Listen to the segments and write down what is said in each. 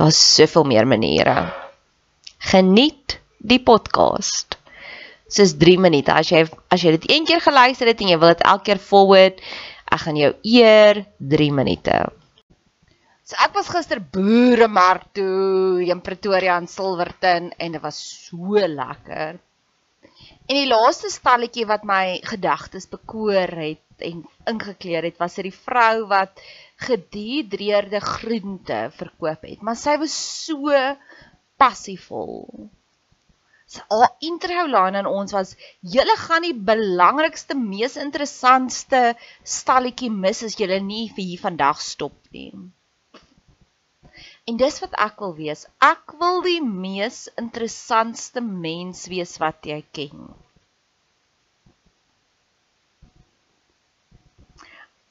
Daar's soveel meer maniere. Geniet die podcast. Dis 3 minute. As jy as jy dit een keer geluister het en jy wil dit elke keer forward, ek gaan jou eer 3 minute. So ek was gister boeremark toe in Pretoria in Silverton en dit was so lekker. En die laaste stalletjie wat my gedagtes bekoor het en ingekleer het, was dit die vrou wat gedihidreerde groente verkoop het, maar sy was so passievol. Haar intro line aan ons was: "Julle gaan die belangrikste, mees interessantste stalletjie mis as julle nie vir hier vandag stop nie." En dis wat ek wil wees. Ek wil die mees interessantste mens wees wat jy ken.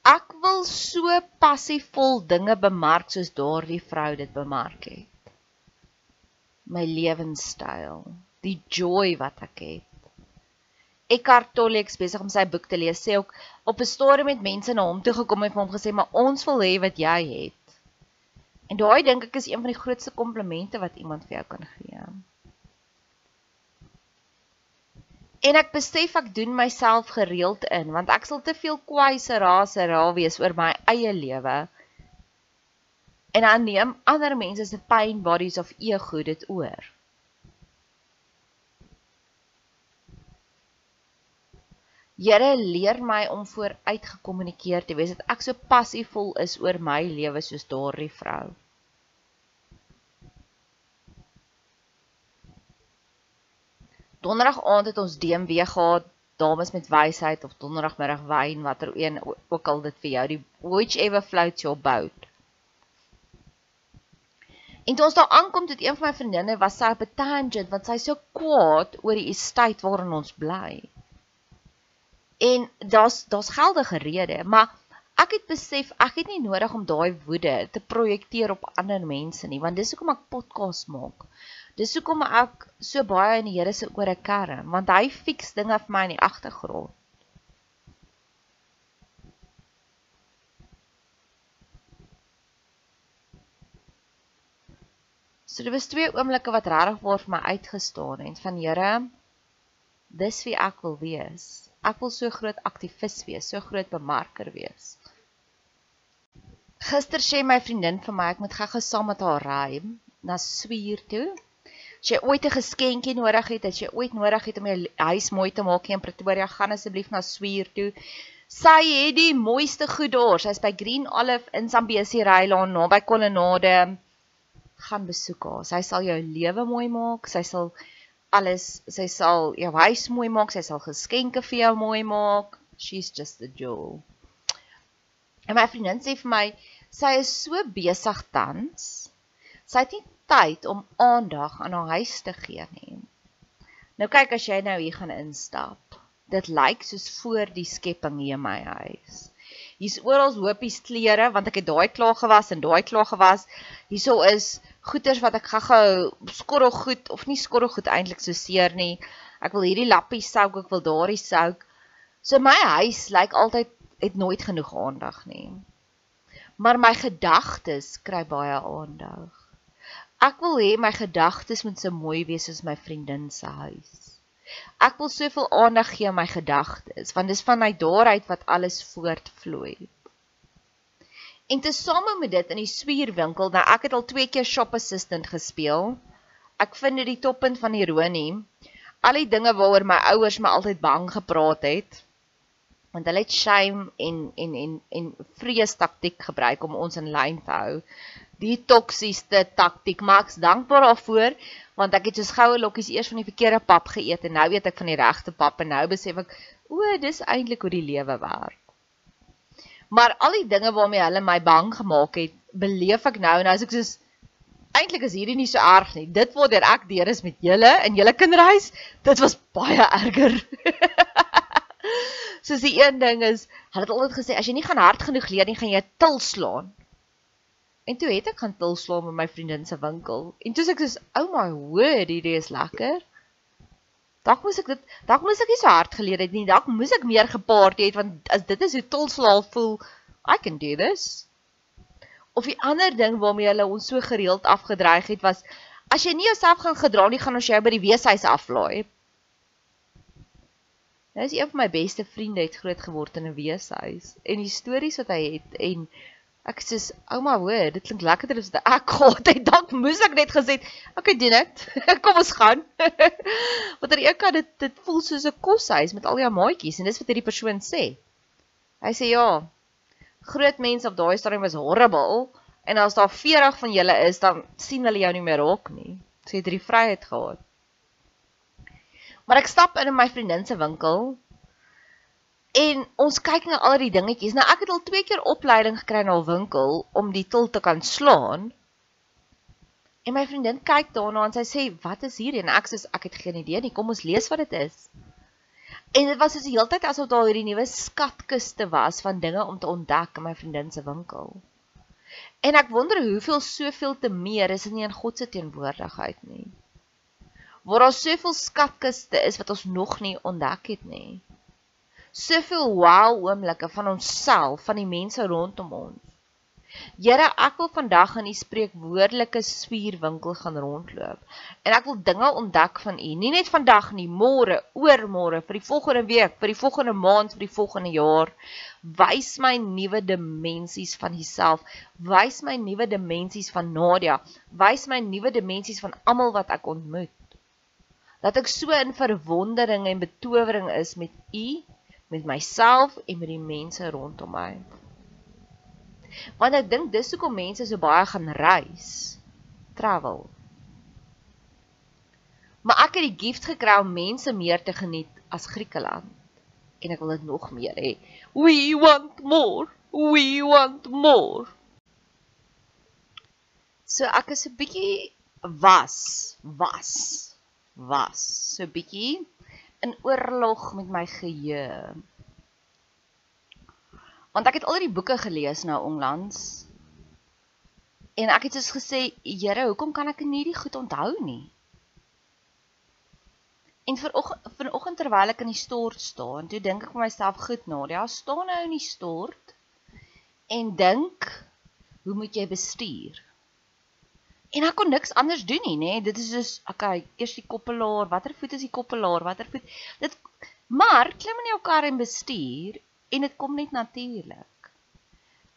Ek wil so passievol dinge bemark soos daardie vrou dit bemark het. My lewenstyl, die joy wat ek het. Eckhart Tolle ek besig om sy boek te lees sê ook op 'n stadium met mense na hom toe gekom en vir hom gesê maar ons wil hê wat jy het. En daai dink ek is een van die grootste komplimente wat iemand vir jou kan gee. En ek besef ek doen myself gereeld in want ek sal te veel kwaise rase raal wees oor my eie lewe. En dan neem ander mense se pain bodies of ego dit oor. Here leer my om vooruit gekommunikeer te wees dat ek so passievol is oor my lewe soos daardie vrou. Donderdag aand het ons DMW gehad, dames met wysheid of donderdagmiddag wyn, watter een ook al dit vir jou, die whichever floats your boat. En toe ons daar aankom, het een van my vriendinne was sy op 'n tangent want sy so kwaad oor die estate waarin ons bly. En daar's daar's geldige redes, maar ek het besef ek het nie nodig om daai woede te projekteer op ander mense nie, want dis hoekom ek podcast maak. Dis hoekom ek so baie in die Here se ore kerm, want hy fix dinge vir my in die agtergrond. So dit was twee oomblikke wat regtig waar vir my uitgestaan het van Here, dis wie ek wil wees. Ek wil so groot aktivis wees, so groot bemarker wees. Gister sê my vriendin vir my ek moet gou-gou saam met haar ry na Swier toe. As jy ooit 'n geskenkie nodig het, as jy ooit nodig het om jou huis mooi te maak in Pretoria, gaan asseblief na Swier toe. Sy het die mooiste goed daar. Sy's by Green Olive in Zambesi Rylaan naby Kolonade. Gaan besoek haar. Sy sal jou lewe mooi maak. Sy sal alles, sy sal jou huis mooi maak. Sy sal geskenke vir jou mooi maak. She's just a jewel. En my vriendin sê vir my, sy is so besig tans. Sy het nie tyd om aandag aan haar huis te gee nie. Nou kyk as jy nou hier gaan instap. Dit lyk soos voor die skepping hier in my huis. Hier's oral hoopies klere want ek het daai klaar gewas en daai klaar gewas. Hierso is goeders wat ek gou-gou skorrel goed of nie skorrel goed eintlik so seer nie. Ek wil hierdie lappie souk, ek wil daardie souk. So my huis lyk altyd het nooit genoeg aandag nie. Maar my gedagtes kry baie aandag. Ek wil hê my gedagtes moet so mooi wees soos my vriendin se huis. Ek wil soveel aandag gee aan my gedagtes want dis vanuit daaruit wat alles voortvloei. En tesame met dit in die swierwinkel, nou ek het al twee keer shop assistant gespeel. Ek vind dit die toppunt van ironie. Al die dinge waaroor my ouers my altyd bang gepraat het, want hulle het shame en en en en vrees taktik gebruik om ons in lyn te hou. Die toksiesste taktik. Max, dankbaar daarvoor want ek het soos goue lokkies eers van die verkeerde pap geëet en nou weet ek van die regte pap en nou besef ek o, dis eintlik hoe die lewe werk. Maar al die dinge waarmee hulle my bang gemaak het, beleef ek nou en nou as ek soos eintlik is hierdie nie so erg nie. Dit waartoe ek deur is met julle in julle kinderhuis, dit was baie erger. Soos die een ding is, hulle het altyd gesê as jy nie gaan hard genoeg leer nie, gaan jy til slaan. En toe het ek gaan til slaan met my vriendin se winkel. En toe sê ek soos, "Oh my word, hierdie is lekker." Dalk moes ek dit, dalk moes ek nie so hard geleer het nie. Dalk moes ek meer gepaard het want as dit is hoe til slaan voel, I can do this. Of die ander ding waarmee hulle ons so gereeld afgedreig het was as jy nie jouself gaan gedra nie, gaan ons jou by die weeshuis aflaai. Hy is een van my beste vriende het groot geword in 'n weeshuis en die stories wat hy het en ek sê ouma hoor dit klink lekkerder as wat ek gehad het dalk moes ek net gesê okay doen dit kom ons gaan. Want aan die een kant dit dit voel soos 'n koshuis met al jou maatjies en dis wat hierdie persoon sê. Hy sê ja groot mense op daai stadium was horrible en as daar 40 van julle is dan sien hulle jou nie meer raak nie. Sê so, dit die vryheid gehad. Maar ek stap in my vriendin se winkel en ons kyk na al die dingetjies. Nou ek het al twee keer opleiding gekry na 'n winkel om die til te kan slaan. En my vriendin kyk daarna en sy sê, "Wat is hier?" En ek sê, "Ek het geen idee nie. Kom ons lees wat dit is." En dit was soos die hele tyd asof daar hierdie nuwe skatkiste was van dinge om te ontdek in my vriendin se winkel. En ek wonder hoeveel soveel te meer is in nie in God se teenwoordigheid nie waar daar soveel skatkiste is wat ons nog nie ontdek het nie. Soveel wow oomblikke van onsself, van die mense rondom ons. Here, ek wil vandag in die spreekwoordelike spierwinkel gaan rondloop en ek wil dinge ontdek van U, nie net vandag nie, môre, oormôre, vir die volgende week, vir die volgende maand, vir die volgende jaar. Wys my nuwe dimensies van Uself. Wys my nuwe dimensies van Nadia. Wys my nuwe dimensies van almal wat ek ontmoet dat ek so in verwondering en betowering is met u, met myself en met die mense rondom my. Want ek dink dis hoekom mense so baie gaan reis, travel. Maar ek het die gift gekry om mense meer te geniet as Griekeland en ek wil dit nog meer hê. We want more. We want more. So ek is 'n bietjie was, was was. So bietjie in oorlog met my geheue. Want ek het al die boeke gelees nou onlangs. En ek het soos gesê, Here, hoekom kan ek nie die goed onthou nie? En vanoggend terwyl ek in die stort staan, toe dink ek vir myself, goed Nadia, staan nou in die stort en dink, hoe moet jy bestuur? En ek kon niks anders doen nie, nê? Dit is soos, okay, eers die koppelaar, watter voet is die koppelaar, watter voet? Dit maar klim in jou kar en bestuur en dit kom net natuurlik.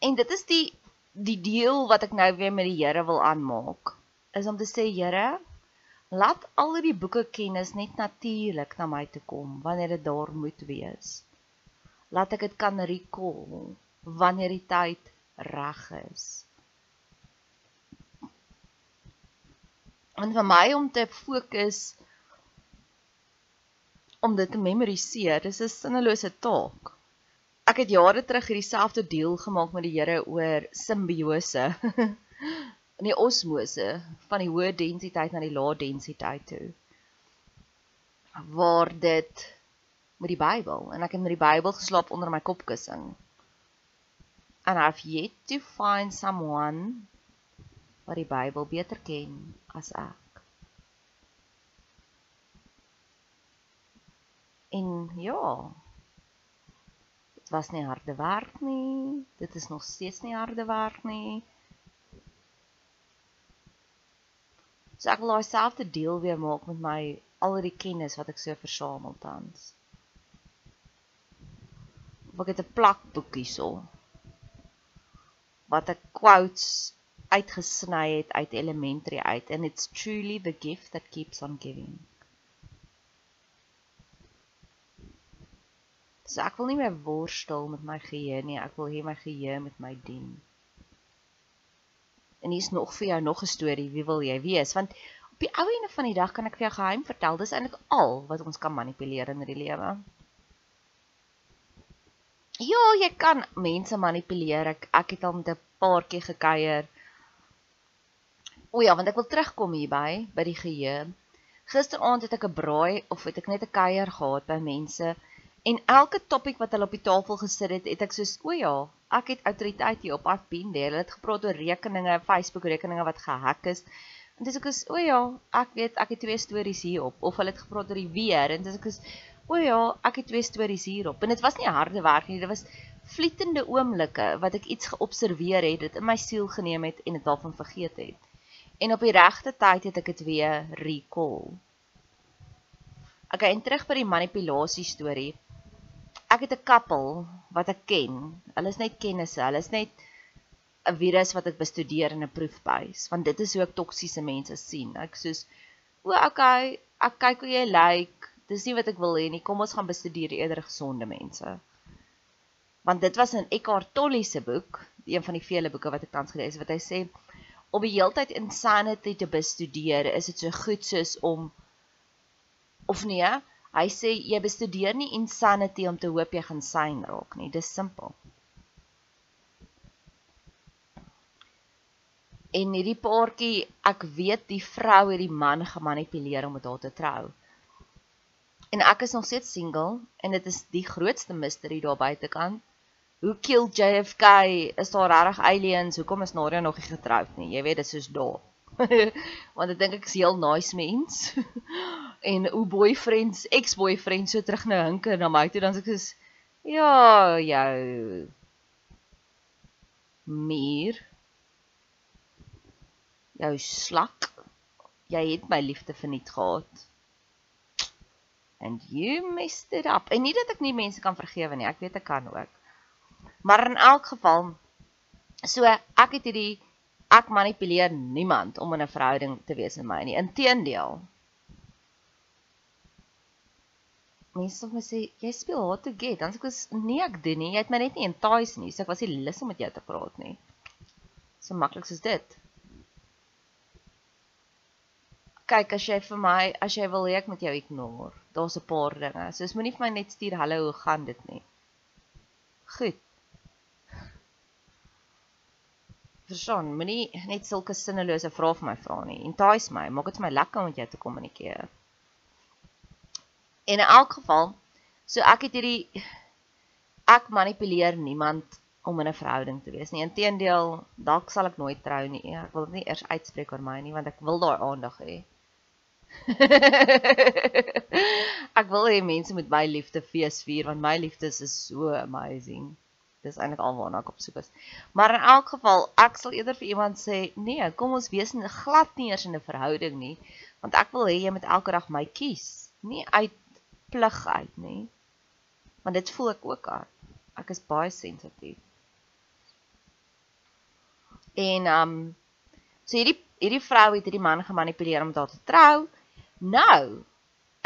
En dit is die die deel wat ek nou weer met die Here wil aanmaak, is om te sê, Here, laat al die boeke kennis net natuurlik na my toe kom wanneer dit daar moet wees. Laat ek dit kan recall wanneer die tyd reg is. En vir my om te fokus om dit te memoriseer, dis 'n sinnelose taak. Ek het jare terug hierdie selfde deel gemaak met die Here oor simbiose. in die osmose van die hoë densiteit na die lae densiteit toe. Waar dit met die Bybel en ek het met die Bybel geslaap onder my kopkussing. And I've yet to find someone wat die Bybel beter ken as ek. En ja, dit was nie harde werk nie. Dit is nog steeds nie harde werk nie. So ek wil daai selfde deel weer maak met my al die kennis wat ek so versamel tans. Ek het 'n plakboek hierso wat ek quotes uitgesny het uit elementary uit and it's truly the gift that keeps on giving. So ek wil nie meer worstel met my geheue nie, ek wil hê my geheue met my dien. En hier's nog vir jou nog 'n storie, wie wil jy wees? Want op die ou ene van die dag kan ek vir jou geheim vertel, dis eintlik al wat ons kan manipuleer in die lewe. Ja, jy kan mense manipuleer. Ek ek het al met 'n paartjie gekuier O ja, want ek wil terugkom hierby by die geheue. Gisteraand het ek 'n braai of het ek net 'n kuier gehad by mense en elke topik wat hulle op die tafel gesit het, het ek soos o ja, ek het autoriteit hier op afbeen daar. Hulle het gepraat oor rekeninge, Facebook rekeninge wat gehack is. En dis ek is o ja, ek weet ek het twee stories hierop of hulle het gepraat oor die weer en dis ek is o ja, ek het twee stories hierop. En dit was nie harde werk nie, dit was vlietende oomblikke wat ek iets geobserveer het, dit in my siel geneem het en dit daarvan vergeet het en op die regte tyd het ek dit weer recall. Okay, en terug by die manipulasie storie. Ek het 'n koppel wat ek ken. Hulle is net kennisse. Hulle is net 'n virus wat ek bestudeer in 'n proefbuis, want dit is hoe ek toksiese mense sien. Ek soos o, okay, ek kyk hoe jy lyk. Like. Dis nie wat ek wil hê nie. Kom ons gaan bestudeer eerder gesonde mense. Want dit was in Eckhart Tolle se boek, een van die vele boeke wat ek tans gelees het, wat hy sê om die heeltyd insanity te bestudeer, is dit so goed soos om of nee, hy sê jy bestudeer nie insanity om te hoop jy gaan syn raak nie, dis simpel. En hierdie paartjie, ek weet die vrou het die man gemanipuleer om met haar te trou. En ek is nog steeds single en dit is die grootste mystery daar buitekant hoe kill JFK? Is daar regtig aliens? Hoekom is Nadia nog nie getroud nie? Jy weet dit soos daar. Want ek dink ek is heel nice mens. en hoe boyfriends, ex-boyfriends so terug nou hinke na my toe dan sê ek is ja, jou meer jou slak. Jy het my liefde verniet gehad. And you messed it up. En nie dat ek nie mense kan vergewe nie. Ek weet ek kan ook. Maar in elk geval so ek het hierdie ek manipuleer niemand om in 'n verhouding te wees met my nie. Inteendeel. Mense sê my sê jy speel hard to get. Dan sê ek nee ek doen nie. Jy het my net nie entice nie. So ek was nie lus om met jou te praat nie. So maklik soos dit. Kyk as jy vir my as jy wil hê ek moet jou ignore. Daar's 'n paar dinge. Soos moenie vir my net stuur hallo hoe gaan dit nie. Goed. Verstaan, moenie net sulke sinnelose vrae vir my vra nie. Entice my, maak dit vir my lekker om met jou te kommunikeer. En in elk geval, so ek het hierdie ek manipuleer niemand om in 'n verhouding te wees nie. Inteendeel, dalk sal ek nooit trou nie. Ek wil dit nie eers uitspreek oor my nie want ek wil daai aandag hê. ek wil hê mense moet my liefde fees vier want my liefde is so amazing. Dis eintlik alwaarna ek op soek is. Maar in elk geval, ek sal eerder vir iemand sê, nee, kom ons wees nie glad nie eers in 'n verhouding nie, want ek wil hê jy moet elke dag my kies, nie uit plig uit nie. Want dit voel ek ook aan. Ek is baie sensitief. En um so hierdie hierdie vrou het hierdie man gemanipuleer om daar te trou. Nou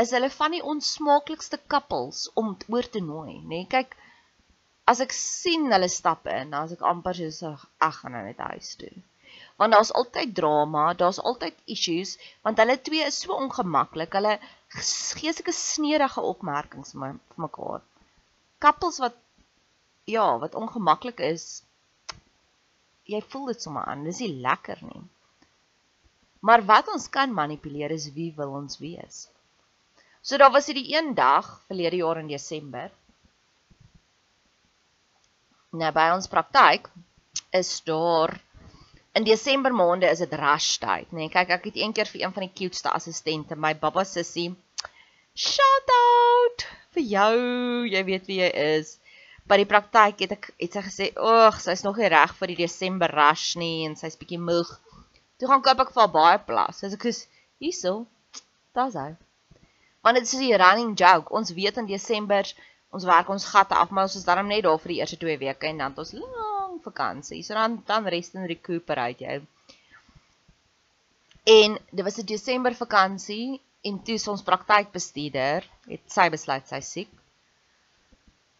is hulle van die onsmaaklikste koppels om oor te nooi, nê? Nee, kyk, as ek sien hulle stap in, dan as ek amper so ag gaan nou net huis toe. Want daar's altyd drama, daar's altyd issues, want hulle twee is so ongemaklik. Hulle gee sulke sneerige opmerkings vir mekaar. Koppels wat ja, wat ongemaklik is, jy voel dit sommer aan. Dis nie lekker nie. Maar wat ons kan manipuleer is wie wil ons wees. So daar was hierdie een dag verlede jaar in Desember. Nou by ons praktyk is daar in Desember maande is dit rush tyd, nê. Nee, kyk, ek het een keer vir een van die cuteste assistente, my baba sussie, shout out vir jou. Jy weet wie jy is. By die praktyk het ek het sy gesê, "Ag, sy's nog nie reg vir die Desember rush nie en sy's bietjie moeg." Toe gaan koop ek vir haar baie plas. As ek is hierso, daar's hy. Want dit is 'n running joke. Ons weet in Desember ons werk ons gatte af, maar ons is daarom net daar vir die eerste 2 weke en dan het ons lang vakansie. So dan dan rest en recuperate jy. En dit was 'n Desember vakansie en toe ons praktykbestuurder het sy besluit sy siek.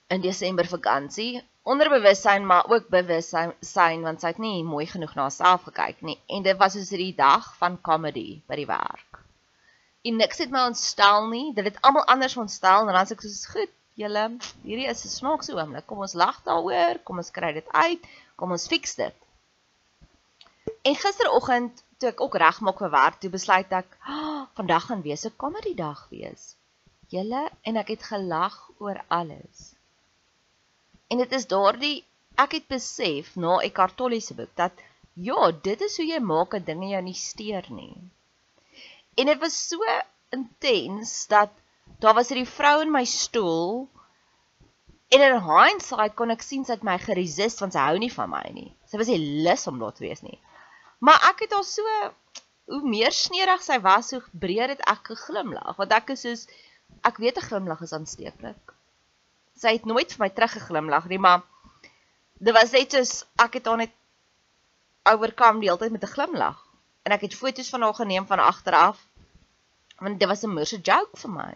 In Desember vakansie onderbewussyn maar ook bewussyn want sy het nie mooi genoeg na haarself gekyk nie en dit was soos hierdie dag van comedy by die werk. En niks het my ontstel nie, dit het almal anders ontstel en dan as ek soos goed, julle, hierdie is 'n snaakse oomblik. Kom ons lag daaroor, kom ons kry dit uit, kom ons fix dit. En gisteroggend toe ek ook regmaak vir werk, toe besluit ek, oh, vandag gaan wees 'n comedy dag wees. Julle en ek het gelag oor alles. En dit is daardie ek het besef na Eckhart Tolle se boek dat ja, dit is hoe jy maak dat dinge jou nie steur nie. En dit was so intens dat daar was hierdie vrou in my stoel en in hindsight kon ek sien sy het my geresist want sy hou nie van my nie. Sy was nie lus om daar te wees nie. Maar ek het haar so hoe meer sneerig sy was, hoe breër het ek geglimlag want ek is soos ek weet 'n glimlag is aansteeklik sy het nooit vir my teruggeglimlag nie, maar dit was net soos ek het haar net oorkom die hele tyd met 'n glimlag. En ek het foto's van haar geneem van agteraf want dit was 'n moerse joke vir my.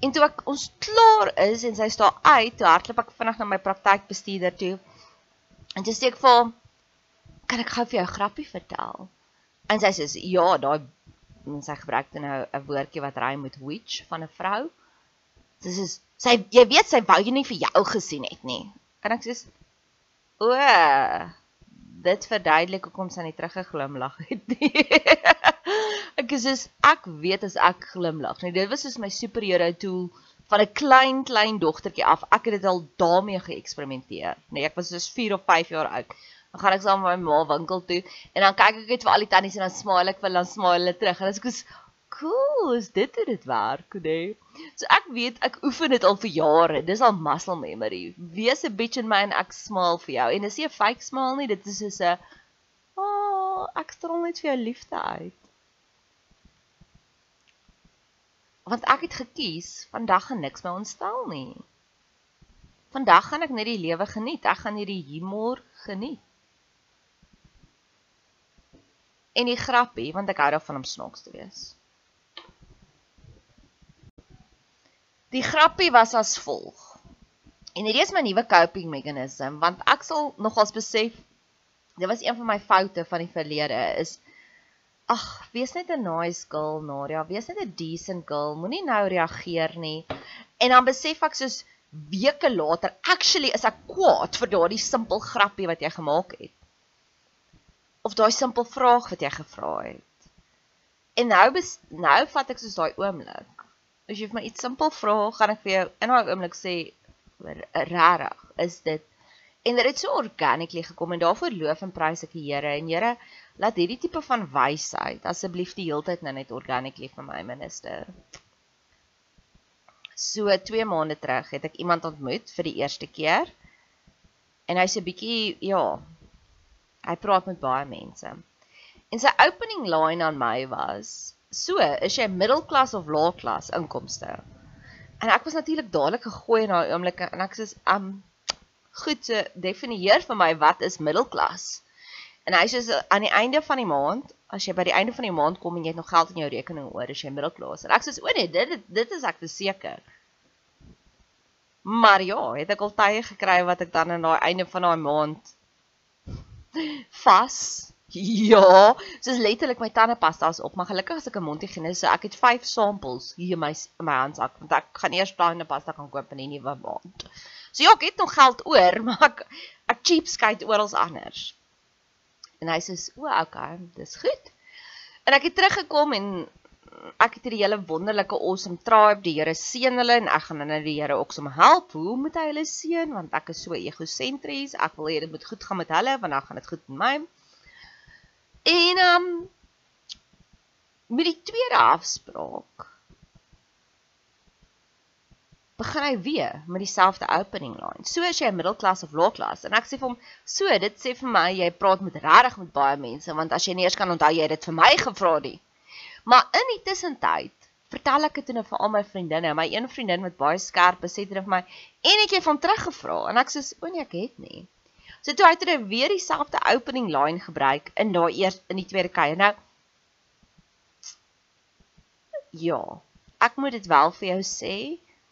En toe ek ons klaar is en sy staan uit, toe hardloop ek vinnig na my praktykbestuurder toe. En toe sê ek vir hom, "Kan ek gou vir jou 'n grappie vertel?" En sy sê, "Ja, daai en sy gebruik dan nou 'n woordjie wat rym met witch van 'n vrou." Dis is sy jy weet sy wou jy nie vir jou gesien het nie. En ek sê o, dit verduidelik hoekom sy nie teruggeglimlag het nie. ek sê ek weet as ek glimlag. Nee, dit was soos my superhero tool van 'n klein klein dogtertjie af. Ek het dit al daarmee geëksperimenteer. Nee, ek was soos 4 of 5 jaar oud. Dan gaan ek saam met my ma winkel toe en dan kyk ek net vir al die tannies en dan smile ek vir hulle dan smile hulle terug. En ek sê cool, is dit hoe dit werk, nee. So ek weet ek oefen dit al vir jare. Dis al muscle memory. Wees 'n bitch in my en ek smaal vir jou. En dis nie 'n fake smile nie, dit is soos 'n oh, ek straal net vir jou liefde uit. Want ek het gekies vandag gaan niks my ontstel nie. Vandag gaan ek net die lewe geniet. Ek gaan hierdie humor geniet. En die grappie, want ek hou daarvan om snaaks te wees. Die grappie was as volg. En hierdie is my nuwe coping mechanism want ek sal nogals besef dit was een van my foute van die verlede is ag, wees net 'n nice girl, Nadia, wees net 'n decent girl, moenie nou reageer nie. En dan besef ek soos weke later, actually is ek kwaad vir daardie simpel grappie wat jy gemaak het. Of daai simpel vraag wat jy gevra het. En nou nou vat ek soos daai oomblik as jy vir my iets simpel vra, gaan ek vir jou in daai oomblik sê regtig, is dit En dit het so organically gekom en daarvoor loof en prys ek die Here en Here laat hierdie tipe van wysheid asseblief die hele tyd nou net organically vir my minister. So 2 maande terug het ek iemand ontmoet vir die eerste keer. En hy's 'n bietjie ja, hy praat met baie mense. En sy opening line aan my was: "So, is jy middelklas of laagklas inkomste?" En ek was natuurlik dadelik gegooi in daai oomblik en ek sê: "Um goed, so definieer vir my wat is middelklas. En hy sê aan die einde van die maand, as jy by die einde van die maand kom en jy het nog geld in jou rekening oor, is jy middelklas. En ek sê o nee, dit dit is ek seker. Maar ja, het ek al tye gekry wat ek dan aan daai einde van daai maand vas Ja, soos letterlik my tandepasta is op, maar gelukkig as ek 'n mondhygiëne, so ek het 5 samples hier in my in my handsak want ek gaan eers tandepasta kan koop in die nuwe maand. So ja, ek het nog geld oor, maar ek ek cheapskate oral anders. En hy sê, "O, okay, dis goed." En ek het teruggekom en ek het hierdie hele wonderlike awesome tribe, die Here seën hulle en ek gaan nou die Here ook sommer help. Hoe moet hy hulle seën want ek is so egosentries. Ek wil hê dit moet goed gaan met hulle want dan gaan dit goed met my. En um, met die tweede afspraak begin hy weer met dieselfde opening line. So as jy 'n middelklas of laagklas en ek sê vir hom, "So, dit sê vir my jy praat met regtig met baie mense want as jy nie eers kan onthou jy het dit vir my gevra nie." Maar in die tussentyd vertel ek dit nou vir al my vriendinne. My een vriendin wat baie skerp is, sê dit vir my, "En ek het van teruggevra." En ek sê, "O nee, ek het nie." So toe het hy weer dieselfde opening line gebruik in daai eers in die tweede keer. Nou Ja, ek moet dit wel vir jou sê,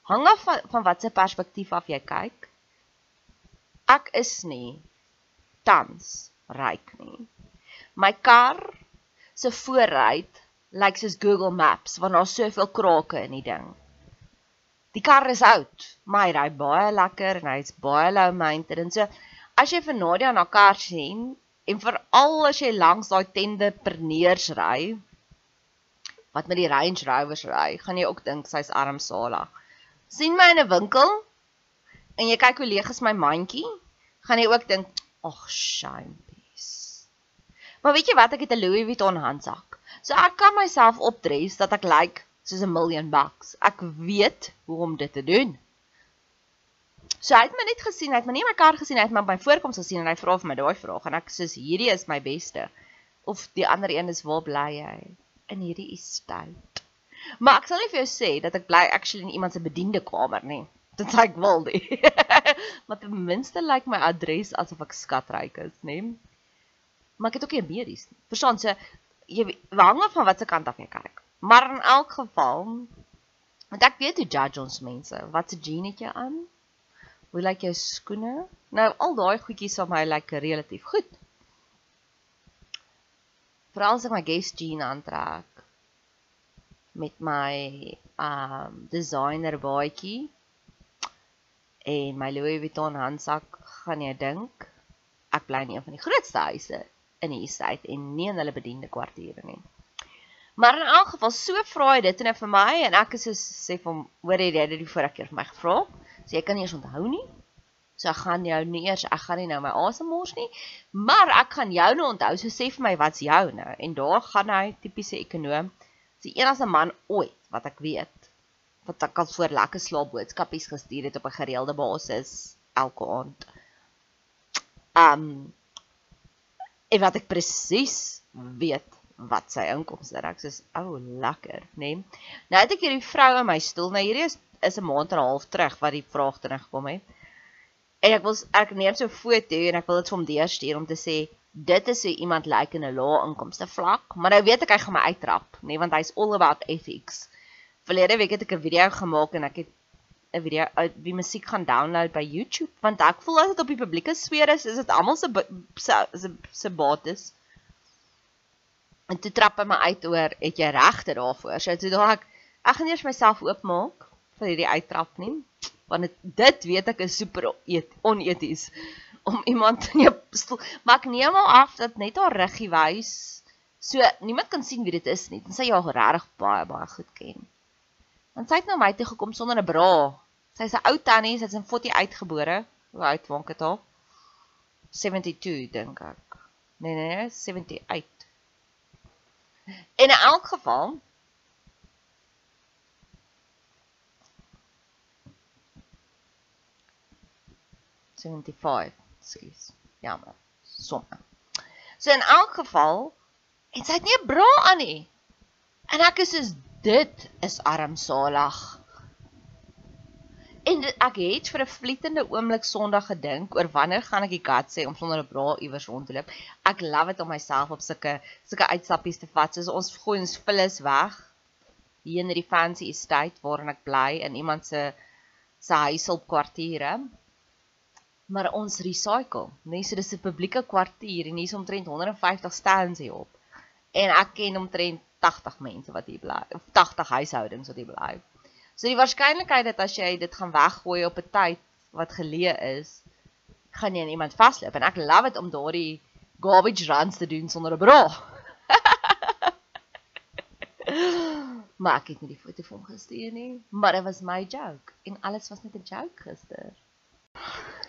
hang af van, van watter perspektief af jy kyk. Ek is nie tans ryk nie. My kar se voorruit lyk soos Google Maps want daar's soveel krake in die ding. Die kar is oud, maar hy ry baie lekker en hy's baie low maintenance. So as jy vir Nadia na kar sien en veral as jy langs daai tende perneers ry wat met die Range Rovers ry, gaan jy ook dink sy's armsalig sien my in 'n winkel en jy kyk hoe leeg is my mandjie, gaan jy ook dink, "Ag, shame piece." Maar weet jy wat, ek het 'n Louis Vuitton handsak. So ek kan myself opdres dat ek lyk like, soos 'n miljoen bucks. Ek weet hoe om dit te doen. So hy het my net gesien, hy het my nie my kar gesien, hy het my by voorkoms gesien en hy vra vir my daai vraag en ek sê hierdie is my beste. Of die ander een is waar bly jy? In hierdie estate. Maar ek sal nie vir jou sê dat ek bly actually in iemand se bediende kamer nie. Dit sê ek wil nie. maar ten minste lyk like my adres asof ek skatryk is, nê? Maar ek het ook nie medies nie. Verstaan se jy hang af van watter kant af jy kyk. Maar in elk geval want ek weet hoe judge ons mense. Wat se jean het jy aan? Hoe lyk jou skoene? Nou al daai goedjies van my like relatief goed. Veral as ek my Guess jean aantrek met my um designer baadjie en my Louis Vuitton handsak gaan jy dink ek bly in een van die grootste huise in die Eastside en nie in hulle bediende kwartiere nie. Maar in elk geval so vra hy dit en vir my en ek is so sê hom hoor jy dit die vorige keer vir my gevra? So jy kan nie eens onthou nie. So ek gaan jou nie eers ek gaan nie nou my asem mors nie, maar ek gaan jou nou onthou. So sê vir my wat's jou nou? En daar gaan hy tipiese ekonom die enigste man ooit wat ek weet wat ek al voor lekker slaap boodskapies gestuur het op 'n gereelde basis elke aand. Um en wat ek presies weet wat sy inkomste is. Ek sê, "O, oh, lekker, né?" Nee. Nou het ek hierdie vrou in my stoel. Nou hierdie is is 'n maand en 'n half terug wat die vraag teruggekom het. En ek wil ek neem so 'n foto en ek wil dit vir hom deurstuur om te sê, dit is hoe iemand lyk like in 'n lae inkomste vlak, maar nou weet ek hy gaan my uittrap, nê, nee, want hy's all about ethics. Verlede week het ek 'n video gemaak en ek het 'n video uit die musiek gaan download by YouTube, want ek voel as dit op die publieke sfeer is, is dit almal se se se bates. En toe trap hy my uit oor, het jy regte daarvoor? So toe daag ek, ek gaan eers myself oopmaak vir hierdie uittrap nie, want dit dit weet ek is super oneties om iemand in jou stoel. Maar ek neem al af dat net haar ruggie wys. So niemand kan sien wie dit is nie. Tensy jy haar regtig baie baie goed ken. Want sy het nou my toe gekom sonder 'n bra. Sy's 'n ou tannie, sy's in 40 uitgebore. Hoe oud wonk dit haar? 72 dink ek. Nee nee, nee 78. In elk geval Seventy-five, skus. Jammer. Somme. So in elk geval, en sy het nie 'n bra aan nie. En ek is soos dit is armsalig. En ek het vir 'n vlietende oomblik Sondag gedink oor wanneer gaan ek die gat sê om sonder 'n bra iewers rond te loop. Ek love dit om myself op sulke sulke uitstappies te vat. Soos ons gooi ons vullis weg hier in die fancy estate waarin ek bly in iemand se se huishulpkwartiere. Maar ons recycle. Nee, so dis 'n publieke kwartier en hier's omtrent 150 stands hier op. En ek ken omtrent 80 mense wat hier bly. Of 80 huishoudings wat hier bly. So die waarskynlikheid dat as jy dit gaan weggooi op 'n tyd wat geleë is, gaan jy iemand vasloop en ek love dit om daardie garbage runs te doen sonder 'n bra. maar ek het nie die foto van gestuur nie, maar dit was my joke en alles was net 'n joke gister.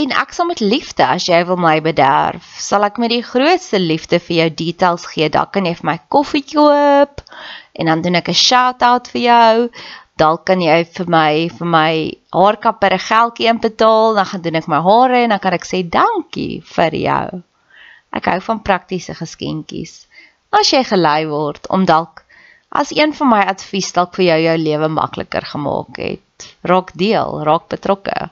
En ek sal met liefde as jy wil my bederf, sal ek met die grootste liefde vir jou details gee. Dalk kan jy vir my koffie koop en dan doen ek 'n shout-out vir jou. Dalk kan jy vir my vir my haarkapper 'n geldjie inbetaal, dan gaan doen ek my hare en dan kan ek sê dankie vir jou. Ek hou van praktiese geskenkies. As jy gelei word om dalk as een van my advies dalk vir jou jou lewe makliker gemaak het, raak deel, raak betrokke.